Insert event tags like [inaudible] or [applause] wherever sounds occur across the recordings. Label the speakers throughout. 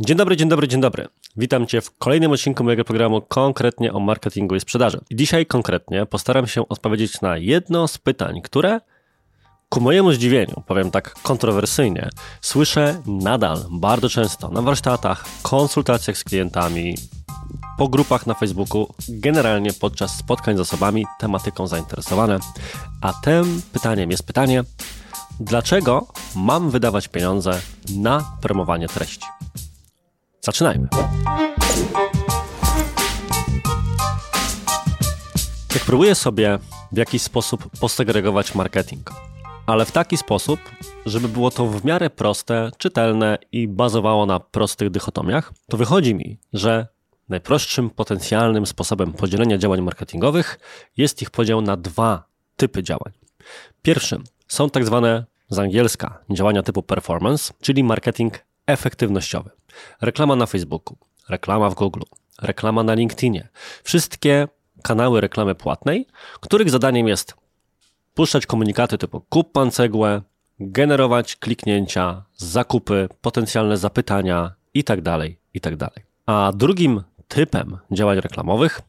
Speaker 1: Dzień dobry, dzień dobry, dzień dobry. Witam Cię w kolejnym odcinku mojego programu konkretnie o marketingu i sprzedaży. Dzisiaj konkretnie postaram się odpowiedzieć na jedno z pytań, które ku mojemu zdziwieniu, powiem tak kontrowersyjnie, słyszę nadal bardzo często na warsztatach, konsultacjach z klientami, po grupach na Facebooku, generalnie podczas spotkań z osobami tematyką zainteresowane. A tym pytaniem jest pytanie, dlaczego mam wydawać pieniądze na promowanie treści? Zaczynajmy. Jak próbuję sobie w jakiś sposób posegregować marketing, ale w taki sposób, żeby było to w miarę proste, czytelne i bazowało na prostych dychotomiach, to wychodzi mi, że najprostszym potencjalnym sposobem podzielenia działań marketingowych jest ich podział na dwa typy działań. Pierwszym są tak zwane z angielska działania typu performance, czyli marketing efektywnościowy. Reklama na Facebooku, reklama w Google, reklama na LinkedInie. Wszystkie kanały reklamy płatnej, których zadaniem jest puszczać komunikaty typu kup pan cegłę, generować kliknięcia, zakupy, potencjalne zapytania itd., tak itd. Tak A drugim typem działań reklamowych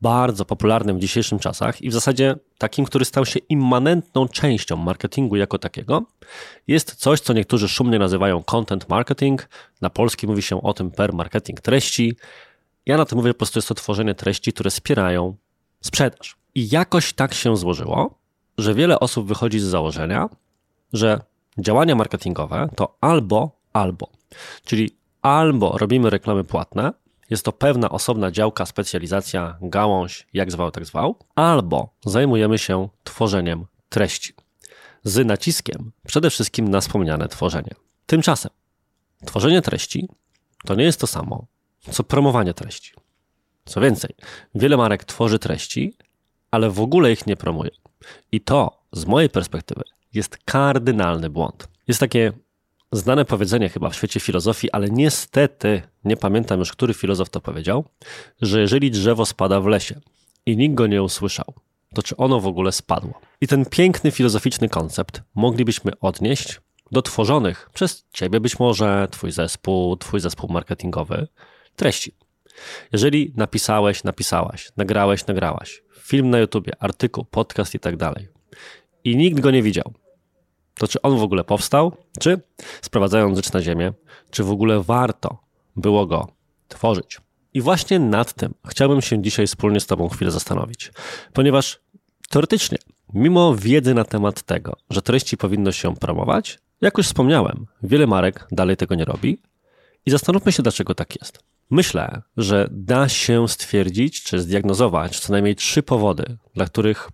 Speaker 1: bardzo popularnym w dzisiejszych czasach i w zasadzie takim, który stał się immanentną częścią marketingu jako takiego, jest coś, co niektórzy szumnie nazywają content marketing. Na polski mówi się o tym per marketing treści. Ja na to mówię po prostu jest to tworzenie treści, które wspierają sprzedaż. I jakoś tak się złożyło, że wiele osób wychodzi z założenia, że działania marketingowe to albo, albo. Czyli albo robimy reklamy płatne, jest to pewna osobna działka, specjalizacja, gałąź, jak zwał, tak zwał, albo zajmujemy się tworzeniem treści. Z naciskiem przede wszystkim na wspomniane tworzenie. Tymczasem tworzenie treści to nie jest to samo, co promowanie treści. Co więcej, wiele marek tworzy treści, ale w ogóle ich nie promuje. I to, z mojej perspektywy, jest kardynalny błąd. Jest takie znane powiedzenie chyba w świecie filozofii, ale niestety nie pamiętam już, który filozof to powiedział, że jeżeli drzewo spada w lesie i nikt go nie usłyszał, to czy ono w ogóle spadło? I ten piękny filozoficzny koncept moglibyśmy odnieść do tworzonych przez ciebie być może, twój zespół, twój zespół marketingowy treści. Jeżeli napisałeś, napisałaś, nagrałeś, nagrałaś, film na YouTubie, artykuł, podcast i tak dalej, i nikt go nie widział, to czy on w ogóle powstał, czy sprowadzając rzecz na ziemię, czy w ogóle warto było go tworzyć. I właśnie nad tym chciałbym się dzisiaj wspólnie z Tobą chwilę zastanowić, ponieważ teoretycznie, mimo wiedzy na temat tego, że treści powinno się promować, jak już wspomniałem, wiele marek dalej tego nie robi i zastanówmy się, dlaczego tak jest. Myślę, że da się stwierdzić czy zdiagnozować co najmniej trzy powody, dla których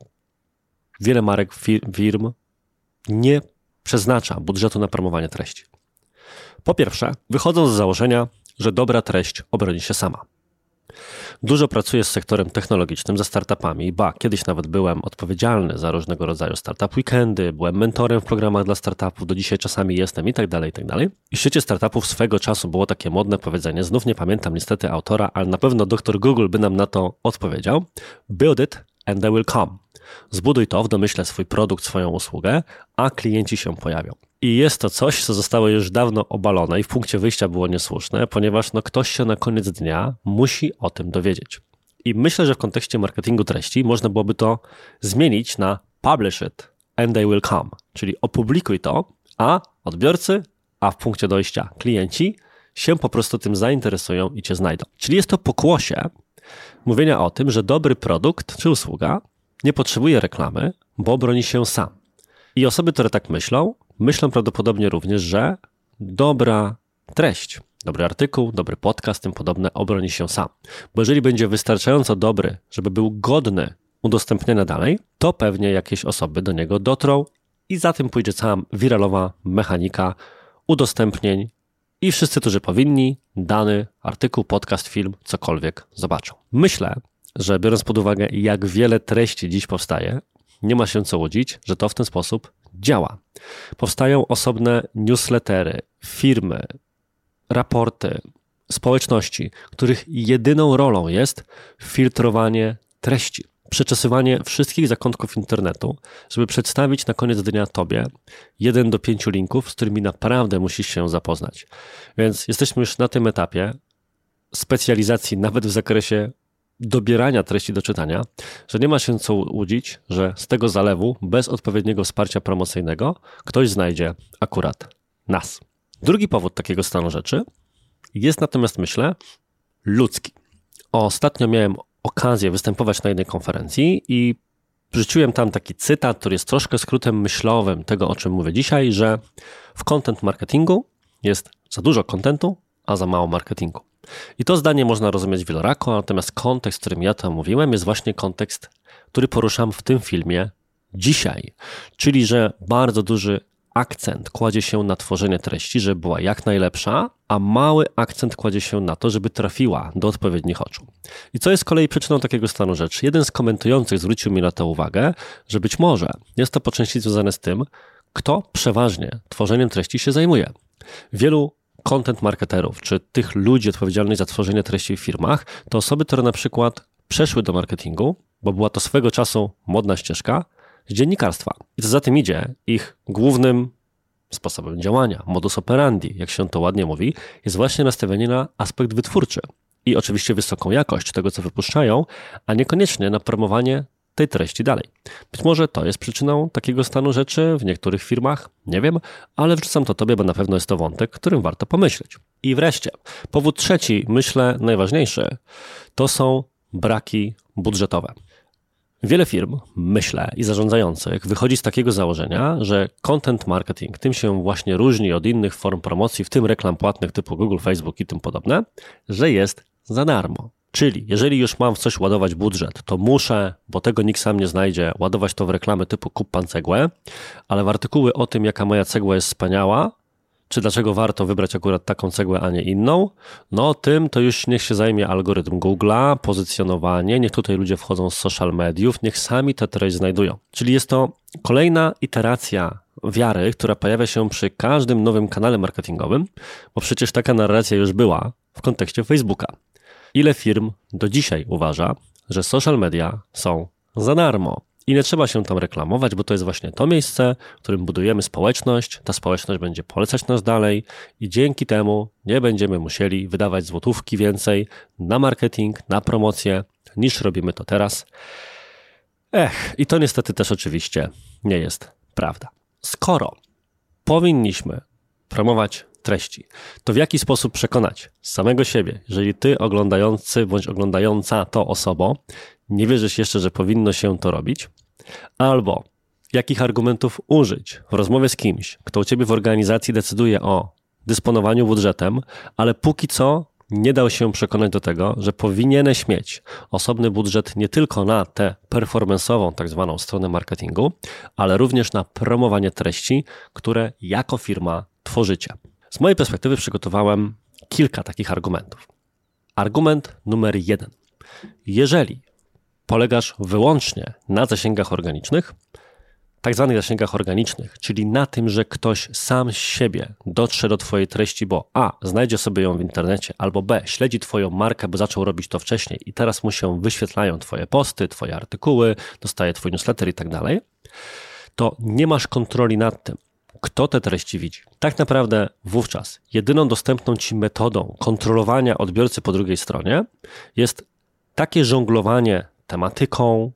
Speaker 1: wiele marek firm nie przeznacza budżetu na promowanie treści. Po pierwsze, wychodzą z założenia, że dobra treść obroni się sama. Dużo pracuję z sektorem technologicznym, ze startupami, ba, kiedyś nawet byłem odpowiedzialny za różnego rodzaju startup weekendy, byłem mentorem w programach dla startupów, do dzisiaj czasami jestem i tak dalej, i tak dalej. W świecie startupów swego czasu było takie modne powiedzenie, znów nie pamiętam niestety autora, ale na pewno doktor Google by nam na to odpowiedział. Build it and they will come. Zbuduj to w domyśle swój produkt, swoją usługę, a klienci się pojawią. I jest to coś, co zostało już dawno obalone i w punkcie wyjścia było niesłuszne, ponieważ no, ktoś się na koniec dnia musi o tym dowiedzieć. I myślę, że w kontekście marketingu treści można byłoby to zmienić na publish it and they will come, czyli opublikuj to, a odbiorcy, a w punkcie dojścia klienci się po prostu tym zainteresują i cię znajdą. Czyli jest to pokłosie mówienia o tym, że dobry produkt czy usługa nie potrzebuje reklamy, bo broni się sam. I osoby, które tak myślą, myślą prawdopodobnie również, że dobra treść, dobry artykuł, dobry podcast, tym podobne obroni się sam. Bo jeżeli będzie wystarczająco dobry, żeby był godny udostępnienia dalej, to pewnie jakieś osoby do niego dotrą i za tym pójdzie cała wiralowa mechanika udostępnień i wszyscy, którzy powinni, dany artykuł, podcast, film, cokolwiek zobaczą. Myślę, że biorąc pod uwagę, jak wiele treści dziś powstaje, nie ma się co łudzić, że to w ten sposób działa. Powstają osobne newslettery, firmy, raporty, społeczności, których jedyną rolą jest filtrowanie treści. przeczesywanie wszystkich zakątków internetu, żeby przedstawić na koniec dnia tobie jeden do pięciu linków, z którymi naprawdę musisz się zapoznać. Więc jesteśmy już na tym etapie specjalizacji, nawet w zakresie dobierania treści do czytania, że nie ma się co łudzić, że z tego zalewu, bez odpowiedniego wsparcia promocyjnego, ktoś znajdzie akurat nas. Drugi powód takiego stanu rzeczy jest natomiast, myślę, ludzki. Ostatnio miałem okazję występować na jednej konferencji i wrzuciłem tam taki cytat, który jest troszkę skrótem myślowym tego, o czym mówię dzisiaj, że w content marketingu jest za dużo kontentu, a za mało marketingu. I to zdanie można rozumieć wielorako, natomiast kontekst, w którym ja to mówiłem, jest właśnie kontekst, który poruszam w tym filmie dzisiaj. Czyli, że bardzo duży akcent kładzie się na tworzenie treści, żeby była jak najlepsza, a mały akcent kładzie się na to, żeby trafiła do odpowiednich oczu. I co jest z kolei przyczyną takiego stanu rzeczy? Jeden z komentujących zwrócił mi na to uwagę, że być może jest to po części związane z tym, kto przeważnie tworzeniem treści się zajmuje. Wielu content marketerów, czy tych ludzi odpowiedzialnych za tworzenie treści w firmach, to osoby, które na przykład przeszły do marketingu, bo była to swego czasu modna ścieżka, z dziennikarstwa. I co za tym idzie, ich głównym sposobem działania, modus operandi, jak się to ładnie mówi, jest właśnie nastawienie na aspekt wytwórczy i oczywiście wysoką jakość tego, co wypuszczają, a niekoniecznie na promowanie tej treści dalej. Być może to jest przyczyną takiego stanu rzeczy w niektórych firmach, nie wiem, ale wrzucam to tobie, bo na pewno jest to wątek, którym warto pomyśleć. I wreszcie, powód trzeci, myślę najważniejszy, to są braki budżetowe. Wiele firm, myślę, i zarządzających wychodzi z takiego założenia, że content marketing tym się właśnie różni od innych form promocji, w tym reklam płatnych typu Google, Facebook i tym podobne, że jest za darmo. Czyli jeżeli już mam w coś ładować budżet, to muszę, bo tego nikt sam nie znajdzie, ładować to w reklamy typu kup pan cegłę, ale w artykuły o tym, jaka moja cegła jest wspaniała, czy dlaczego warto wybrać akurat taką cegłę, a nie inną, no tym to już niech się zajmie algorytm Google'a, pozycjonowanie, niech tutaj ludzie wchodzą z social mediów, niech sami tę treść znajdują. Czyli jest to kolejna iteracja wiary, która pojawia się przy każdym nowym kanale marketingowym, bo przecież taka narracja już była w kontekście Facebooka. Ile firm do dzisiaj uważa, że social media są za darmo? I nie trzeba się tam reklamować, bo to jest właśnie to miejsce, w którym budujemy społeczność. Ta społeczność będzie polecać nas dalej i dzięki temu nie będziemy musieli wydawać złotówki więcej na marketing, na promocję, niż robimy to teraz. Ech, i to niestety też oczywiście nie jest prawda. Skoro powinniśmy promować treści, to w jaki sposób przekonać samego siebie, jeżeli ty oglądający bądź oglądająca to osobo nie wierzysz jeszcze, że powinno się to robić, albo jakich argumentów użyć w rozmowie z kimś, kto u ciebie w organizacji decyduje o dysponowaniu budżetem, ale póki co nie dał się przekonać do tego, że powinieneś mieć osobny budżet nie tylko na tę performanceową, tak zwaną stronę marketingu, ale również na promowanie treści, które jako firma tworzycie. Z mojej perspektywy przygotowałem kilka takich argumentów. Argument numer jeden. Jeżeli polegasz wyłącznie na zasięgach organicznych, tak zwanych zasięgach organicznych, czyli na tym, że ktoś sam z siebie dotrze do Twojej treści, bo A, znajdzie sobie ją w internecie, albo B, śledzi Twoją markę, bo zaczął robić to wcześniej i teraz mu się wyświetlają Twoje posty, Twoje artykuły, dostaje Twój newsletter i tak dalej, to nie masz kontroli nad tym, kto te treści widzi. Tak naprawdę wówczas jedyną dostępną Ci metodą kontrolowania odbiorcy po drugiej stronie jest takie żonglowanie tematyką,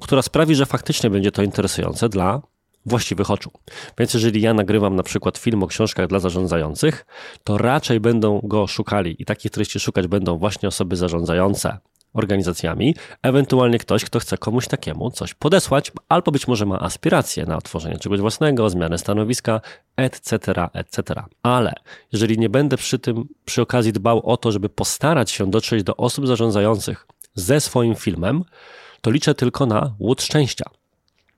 Speaker 1: która sprawi, że faktycznie będzie to interesujące dla właściwych oczu. Więc jeżeli ja nagrywam na przykład film o książkach dla zarządzających, to raczej będą go szukali i takich treści szukać będą właśnie osoby zarządzające organizacjami, ewentualnie ktoś, kto chce komuś takiemu coś podesłać, albo być może ma aspiracje na otworzenie czegoś własnego, zmianę stanowiska, etc., etc. Ale jeżeli nie będę przy tym, przy okazji dbał o to, żeby postarać się dotrzeć do osób zarządzających ze swoim filmem, to liczę tylko na łód szczęścia.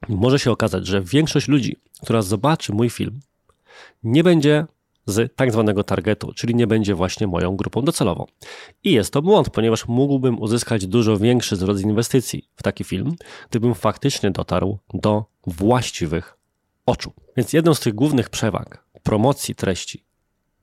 Speaker 1: Może się okazać, że większość ludzi, która zobaczy mój film, nie będzie z tak zwanego targetu, czyli nie będzie właśnie moją grupą docelową. I jest to błąd, ponieważ mógłbym uzyskać dużo większy zwrot z inwestycji w taki film, gdybym faktycznie dotarł do właściwych oczu. Więc jedną z tych głównych przewag promocji treści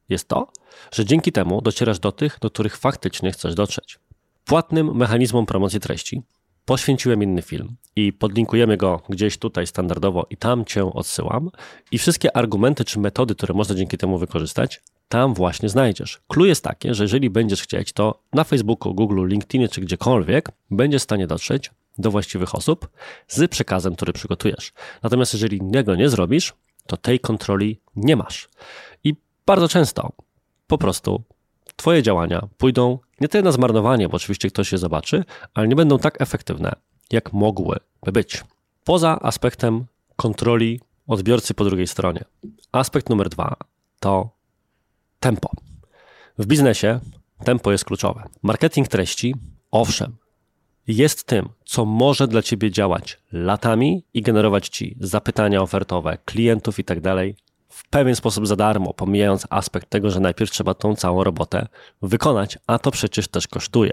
Speaker 1: jest to, że dzięki temu docierasz do tych, do których faktycznie chcesz dotrzeć. Płatnym mechanizmom promocji treści poświęciłem inny film i podlinkujemy go gdzieś tutaj standardowo i tam cię odsyłam i wszystkie argumenty czy metody, które można dzięki temu wykorzystać, tam właśnie znajdziesz. Clue jest takie, że jeżeli będziesz chcieć, to na Facebooku, Google, LinkedInie czy gdziekolwiek będziesz w stanie dotrzeć do właściwych osób z przekazem, który przygotujesz. Natomiast jeżeli niego nie zrobisz, to tej kontroli nie masz. I bardzo często po prostu Twoje działania pójdą nie tyle na zmarnowanie, bo oczywiście ktoś je zobaczy, ale nie będą tak efektywne, jak mogłyby być. Poza aspektem kontroli odbiorcy po drugiej stronie. Aspekt numer dwa to tempo. W biznesie tempo jest kluczowe. Marketing treści, owszem, jest tym, co może dla ciebie działać latami i generować ci zapytania ofertowe, klientów i tak dalej w pewien sposób za darmo, pomijając aspekt tego, że najpierw trzeba tą całą robotę wykonać, a to przecież też kosztuje.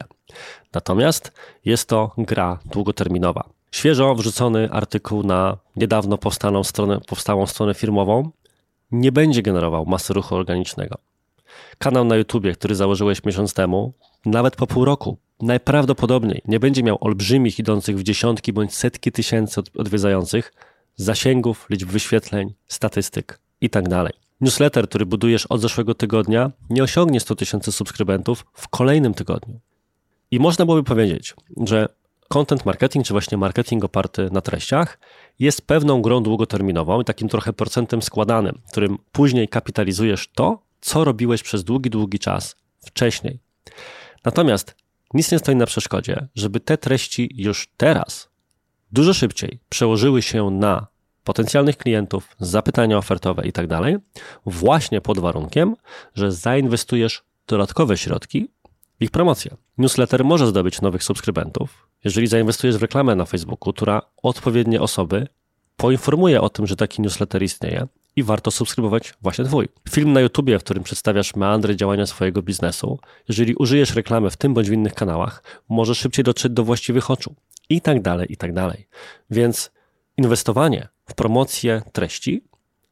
Speaker 1: Natomiast jest to gra długoterminowa. Świeżo wrzucony artykuł na niedawno powstałą stronę, powstałą stronę firmową nie będzie generował masy ruchu organicznego. Kanał na YouTubie, który założyłeś miesiąc temu, nawet po pół roku, najprawdopodobniej nie będzie miał olbrzymich, idących w dziesiątki bądź setki tysięcy odwiedzających, zasięgów, liczb wyświetleń, statystyk itd. Tak Newsletter, który budujesz od zeszłego tygodnia, nie osiągnie 100 tysięcy subskrybentów w kolejnym tygodniu. I można byłoby powiedzieć, że content marketing, czy właśnie marketing oparty na treściach, jest pewną grą długoterminową i takim trochę procentem składanym, którym później kapitalizujesz to, co robiłeś przez długi, długi czas wcześniej. Natomiast nic nie stoi na przeszkodzie, żeby te treści już teraz dużo szybciej przełożyły się na potencjalnych klientów, zapytania ofertowe i tak właśnie pod warunkiem, że zainwestujesz dodatkowe środki w ich promocję. Newsletter może zdobyć nowych subskrybentów, jeżeli zainwestujesz w reklamę na Facebooku, która odpowiednie osoby poinformuje o tym, że taki newsletter istnieje i warto subskrybować właśnie Twój. Film na YouTubie, w którym przedstawiasz meandry działania swojego biznesu, jeżeli użyjesz reklamy w tym bądź w innych kanałach, możesz szybciej dotrzeć do właściwych oczu i tak dalej, i tak dalej. Więc inwestowanie w promocję treści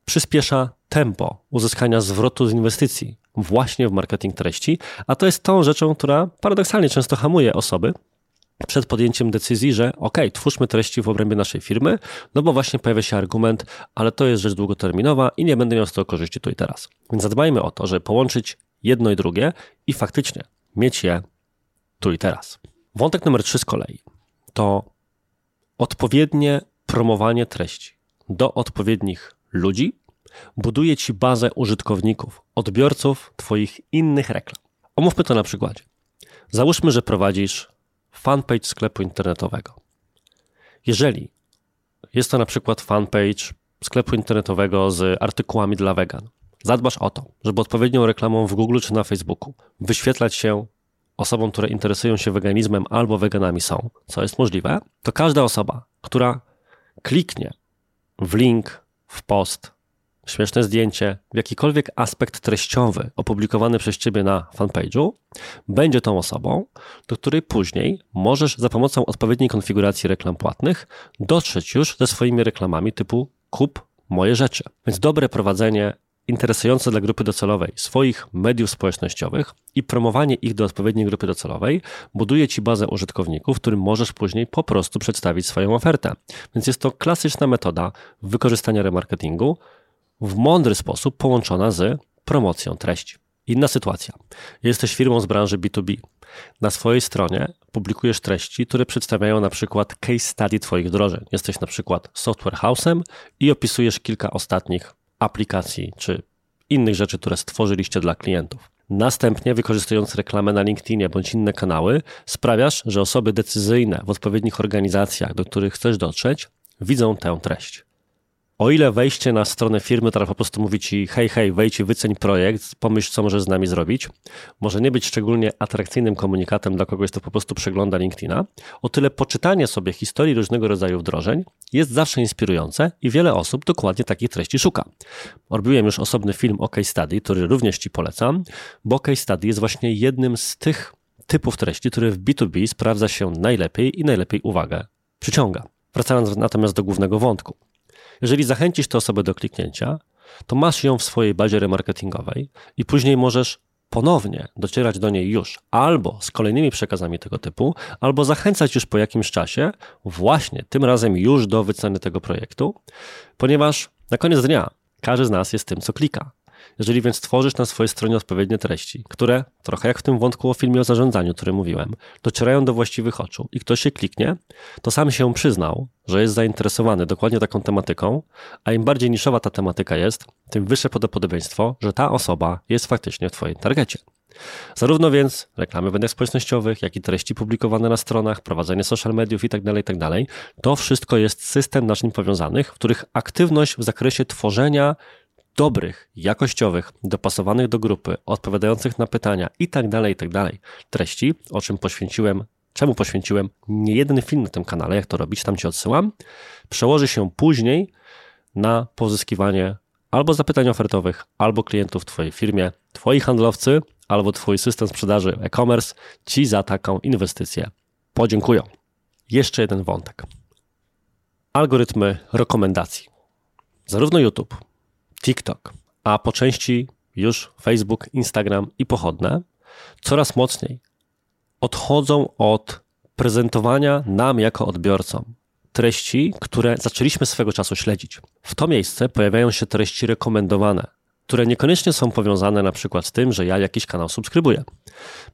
Speaker 1: przyspiesza tempo uzyskania zwrotu z inwestycji właśnie w marketing treści, a to jest tą rzeczą, która paradoksalnie często hamuje osoby przed podjęciem decyzji, że ok, twórzmy treści w obrębie naszej firmy, no bo właśnie pojawia się argument, ale to jest rzecz długoterminowa i nie będę miał z tego korzyści tu i teraz. Więc zadbajmy o to, żeby połączyć jedno i drugie i faktycznie mieć je tu i teraz. Wątek numer trzy z kolei to odpowiednie promowanie treści do odpowiednich ludzi buduje ci bazę użytkowników, odbiorców Twoich innych reklam. Omówmy to na przykładzie. Załóżmy, że prowadzisz fanpage sklepu internetowego. Jeżeli jest to na przykład fanpage sklepu internetowego z artykułami dla wegan, zadbasz o to, żeby odpowiednią reklamą w Google czy na Facebooku wyświetlać się osobom, które interesują się weganizmem albo weganami są, co jest możliwe, to każda osoba, która kliknie w link, w post, śmieszne zdjęcie, w jakikolwiek aspekt treściowy opublikowany przez Ciebie na fanpage'u, będzie tą osobą, do której później możesz za pomocą odpowiedniej konfiguracji reklam płatnych dotrzeć już ze swoimi reklamami typu kup moje rzeczy. Więc dobre prowadzenie interesujące dla grupy docelowej swoich mediów społecznościowych i promowanie ich do odpowiedniej grupy docelowej buduje ci bazę użytkowników, którym możesz później po prostu przedstawić swoją ofertę. Więc jest to klasyczna metoda wykorzystania remarketingu w mądry sposób połączona z promocją treści. Inna sytuacja. Jesteś firmą z branży B2B. Na swojej stronie publikujesz treści, które przedstawiają na przykład case study Twoich wdrożeń. Jesteś na przykład software house'em i opisujesz kilka ostatnich aplikacji czy innych rzeczy, które stworzyliście dla klientów. Następnie, wykorzystując reklamę na LinkedInie bądź inne kanały, sprawiasz, że osoby decyzyjne w odpowiednich organizacjach, do których chcesz dotrzeć, widzą tę treść. O ile wejście na stronę firmy, która po prostu mówi ci hej, hej, wejdź i wyceń projekt, pomyśl, co możesz z nami zrobić, może nie być szczególnie atrakcyjnym komunikatem dla kogoś, kto po prostu przegląda LinkedIna, o tyle poczytanie sobie historii różnego rodzaju wdrożeń jest zawsze inspirujące i wiele osób dokładnie takich treści szuka. Robiłem już osobny film o case study, który również ci polecam, bo case study jest właśnie jednym z tych typów treści, które w B2B sprawdza się najlepiej i najlepiej uwagę przyciąga. Wracając natomiast do głównego wątku. Jeżeli zachęcisz tę osobę do kliknięcia, to masz ją w swojej bazie remarketingowej i później możesz ponownie docierać do niej już albo z kolejnymi przekazami tego typu, albo zachęcać już po jakimś czasie, właśnie tym razem już do wyceny tego projektu, ponieważ na koniec dnia każdy z nas jest tym, co klika. Jeżeli więc tworzysz na swojej stronie odpowiednie treści, które, trochę jak w tym wątku o filmie o zarządzaniu, o którym mówiłem, docierają do właściwych oczu i ktoś się kliknie, to sam się przyznał, że jest zainteresowany dokładnie taką tematyką, a im bardziej niszowa ta tematyka jest, tym wyższe prawdopodobieństwo, że ta osoba jest faktycznie w Twoim targecie. Zarówno więc reklamy w mediach społecznościowych, jak i treści publikowane na stronach, prowadzenie social mediów itd., tak itd., tak to wszystko jest system naczyń powiązanych, w których aktywność w zakresie tworzenia dobrych, jakościowych, dopasowanych do grupy, odpowiadających na pytania itd., tak itd. treści, o czym poświęciłem, czemu poświęciłem nie jeden film na tym kanale, jak to robić, tam Ci odsyłam, przełoży się później na pozyskiwanie albo zapytań ofertowych, albo klientów w Twojej firmie, Twoi handlowcy, albo Twój system sprzedaży e-commerce Ci za taką inwestycję podziękują. Jeszcze jeden wątek. Algorytmy rekomendacji. Zarówno YouTube, TikTok, a po części już Facebook, Instagram i pochodne coraz mocniej odchodzą od prezentowania nam jako odbiorcom treści, które zaczęliśmy swego czasu śledzić. W to miejsce pojawiają się treści rekomendowane, które niekoniecznie są powiązane na przykład z tym, że ja jakiś kanał subskrybuję.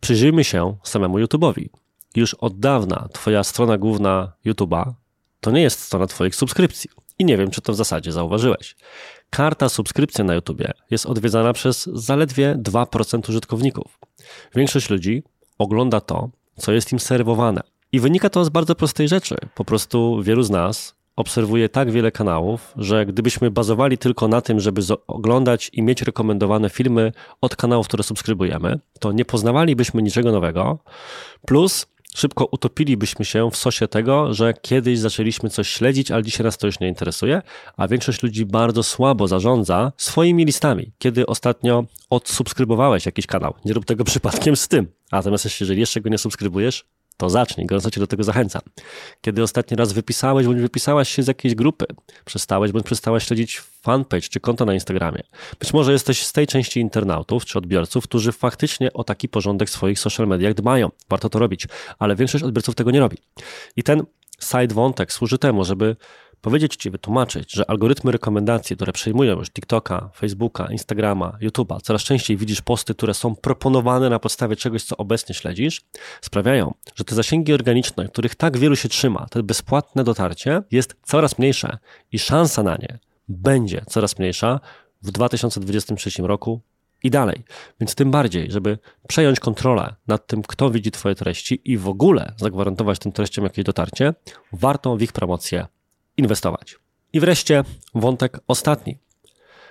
Speaker 1: Przyjrzyjmy się samemu YouTube'owi. Już od dawna Twoja strona główna YouTube'a to nie jest strona Twoich subskrypcji. I nie wiem, czy to w zasadzie zauważyłeś. Karta subskrypcja na YouTubie jest odwiedzana przez zaledwie 2% użytkowników. Większość ludzi ogląda to, co jest im serwowane. I wynika to z bardzo prostej rzeczy. Po prostu wielu z nas obserwuje tak wiele kanałów, że gdybyśmy bazowali tylko na tym, żeby oglądać i mieć rekomendowane filmy od kanałów, które subskrybujemy, to nie poznawalibyśmy niczego nowego. Plus szybko utopilibyśmy się w sosie tego, że kiedyś zaczęliśmy coś śledzić, ale dzisiaj nas to już nie interesuje, a większość ludzi bardzo słabo zarządza swoimi listami. Kiedy ostatnio odsubskrybowałeś jakiś kanał, nie rób tego [laughs] przypadkiem z tym. Natomiast jeżeli jeszcze go nie subskrybujesz, to zacznij, gorąco cię do tego zachęcam. Kiedy ostatni raz wypisałeś bądź wypisałaś się z jakiejś grupy, przestałeś bądź przestałaś śledzić fanpage czy konto na Instagramie. Być może jesteś z tej części internautów czy odbiorców, którzy faktycznie o taki porządek w swoich social mediach dbają. Warto to robić, ale większość odbiorców tego nie robi. I ten side wątek służy temu, żeby powiedzieć Ci, wytłumaczyć, że algorytmy rekomendacji, które przejmują już TikToka, Facebooka, Instagrama, YouTube'a, coraz częściej widzisz posty, które są proponowane na podstawie czegoś, co obecnie śledzisz, sprawiają, że te zasięgi organiczne, których tak wielu się trzyma, te bezpłatne dotarcie jest coraz mniejsze i szansa na nie będzie coraz mniejsza w 2023 roku i dalej. Więc tym bardziej, żeby przejąć kontrolę nad tym, kto widzi Twoje treści i w ogóle zagwarantować tym treściom jakieś dotarcie, warto w ich promocję inwestować. I wreszcie wątek ostatni.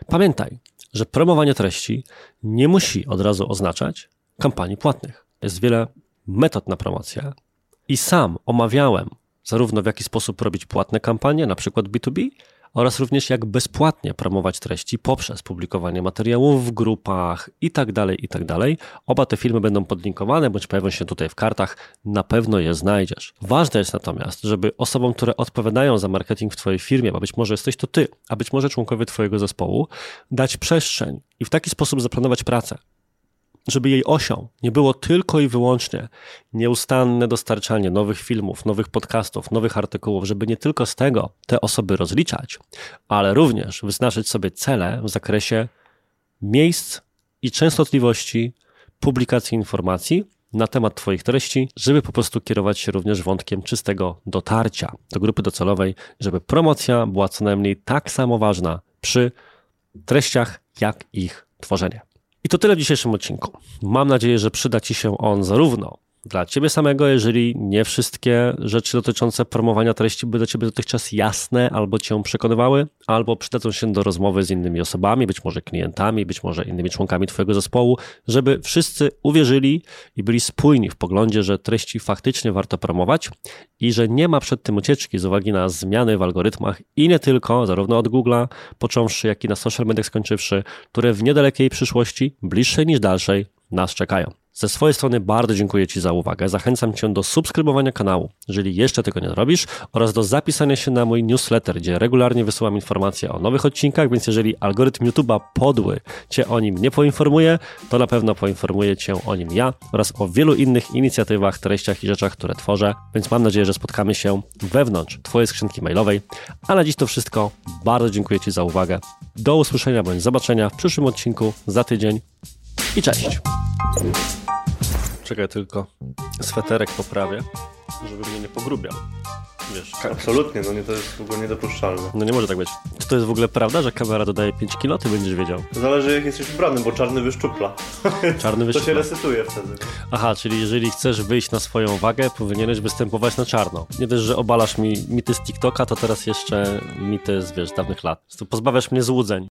Speaker 1: Pamiętaj, że promowanie treści nie musi od razu oznaczać kampanii płatnych. Jest wiele metod na promocję i sam omawiałem zarówno w jaki sposób robić płatne kampanie, na przykład B2B, oraz również jak bezpłatnie promować treści poprzez publikowanie materiałów w grupach itd., tak itd. Tak Oba te filmy będą podlinkowane, bądź pojawią się tutaj w kartach, na pewno je znajdziesz. Ważne jest natomiast, żeby osobom, które odpowiadają za marketing w Twojej firmie, a być może jesteś to Ty, a być może członkowie Twojego zespołu, dać przestrzeń i w taki sposób zaplanować pracę, żeby jej osią nie było tylko i wyłącznie nieustanne dostarczanie nowych filmów, nowych podcastów, nowych artykułów, żeby nie tylko z tego te osoby rozliczać, ale również wyznaczyć sobie cele w zakresie miejsc i częstotliwości publikacji informacji na temat Twoich treści, żeby po prostu kierować się również wątkiem czystego dotarcia do grupy docelowej, żeby promocja była co najmniej tak samo ważna przy treściach, jak ich tworzenie. I to tyle w dzisiejszym odcinku. Mam nadzieję, że przyda Ci się on zarówno dla Ciebie samego, jeżeli nie wszystkie rzeczy dotyczące promowania treści były dla Ciebie dotychczas jasne albo Cię przekonywały, albo przydadzą się do rozmowy z innymi osobami, być może klientami, być może innymi członkami Twojego zespołu, żeby wszyscy uwierzyli i byli spójni w poglądzie, że treści faktycznie warto promować i że nie ma przed tym ucieczki z uwagi na zmiany w algorytmach i nie tylko, zarówno od Google'a począwszy, jak i na social mediach skończywszy, które w niedalekiej przyszłości, bliższej niż dalszej, nas czekają. Ze swojej strony bardzo dziękuję Ci za uwagę. Zachęcam Cię do subskrybowania kanału, jeżeli jeszcze tego nie robisz, oraz do zapisania się na mój newsletter, gdzie regularnie wysyłam informacje o nowych odcinkach, więc jeżeli algorytm YouTube'a podły Cię o nim nie poinformuje, to na pewno poinformuję Cię o nim ja oraz o wielu innych inicjatywach, treściach i rzeczach, które tworzę, więc mam nadzieję, że spotkamy się wewnątrz Twojej skrzynki mailowej. A na dziś to wszystko. Bardzo dziękuję Ci za uwagę. Do usłyszenia bądź zobaczenia w przyszłym odcinku za tydzień i cześć. Czekaj tylko, sweterek poprawię, żeby mnie nie pogrubiał. Wiesz,
Speaker 2: Absolutnie, no nie, to jest w ogóle niedopuszczalne.
Speaker 1: no nie może tak być. Czy to jest w ogóle prawda, że kamera dodaje 5 kilo? Ty będziesz wiedział.
Speaker 2: To zależy jak jesteś ubrany, bo czarny wyszczupla. [laughs]
Speaker 1: Czarny
Speaker 2: To się resetuje wtedy.
Speaker 1: Aha, czyli jeżeli chcesz wyjść na swoją wagę, powinieneś występować na czarno. Nie dość, że obalasz mi mity z TikToka, to teraz jeszcze mity z, wiesz, dawnych lat. Pozbawiasz mnie złudzeń.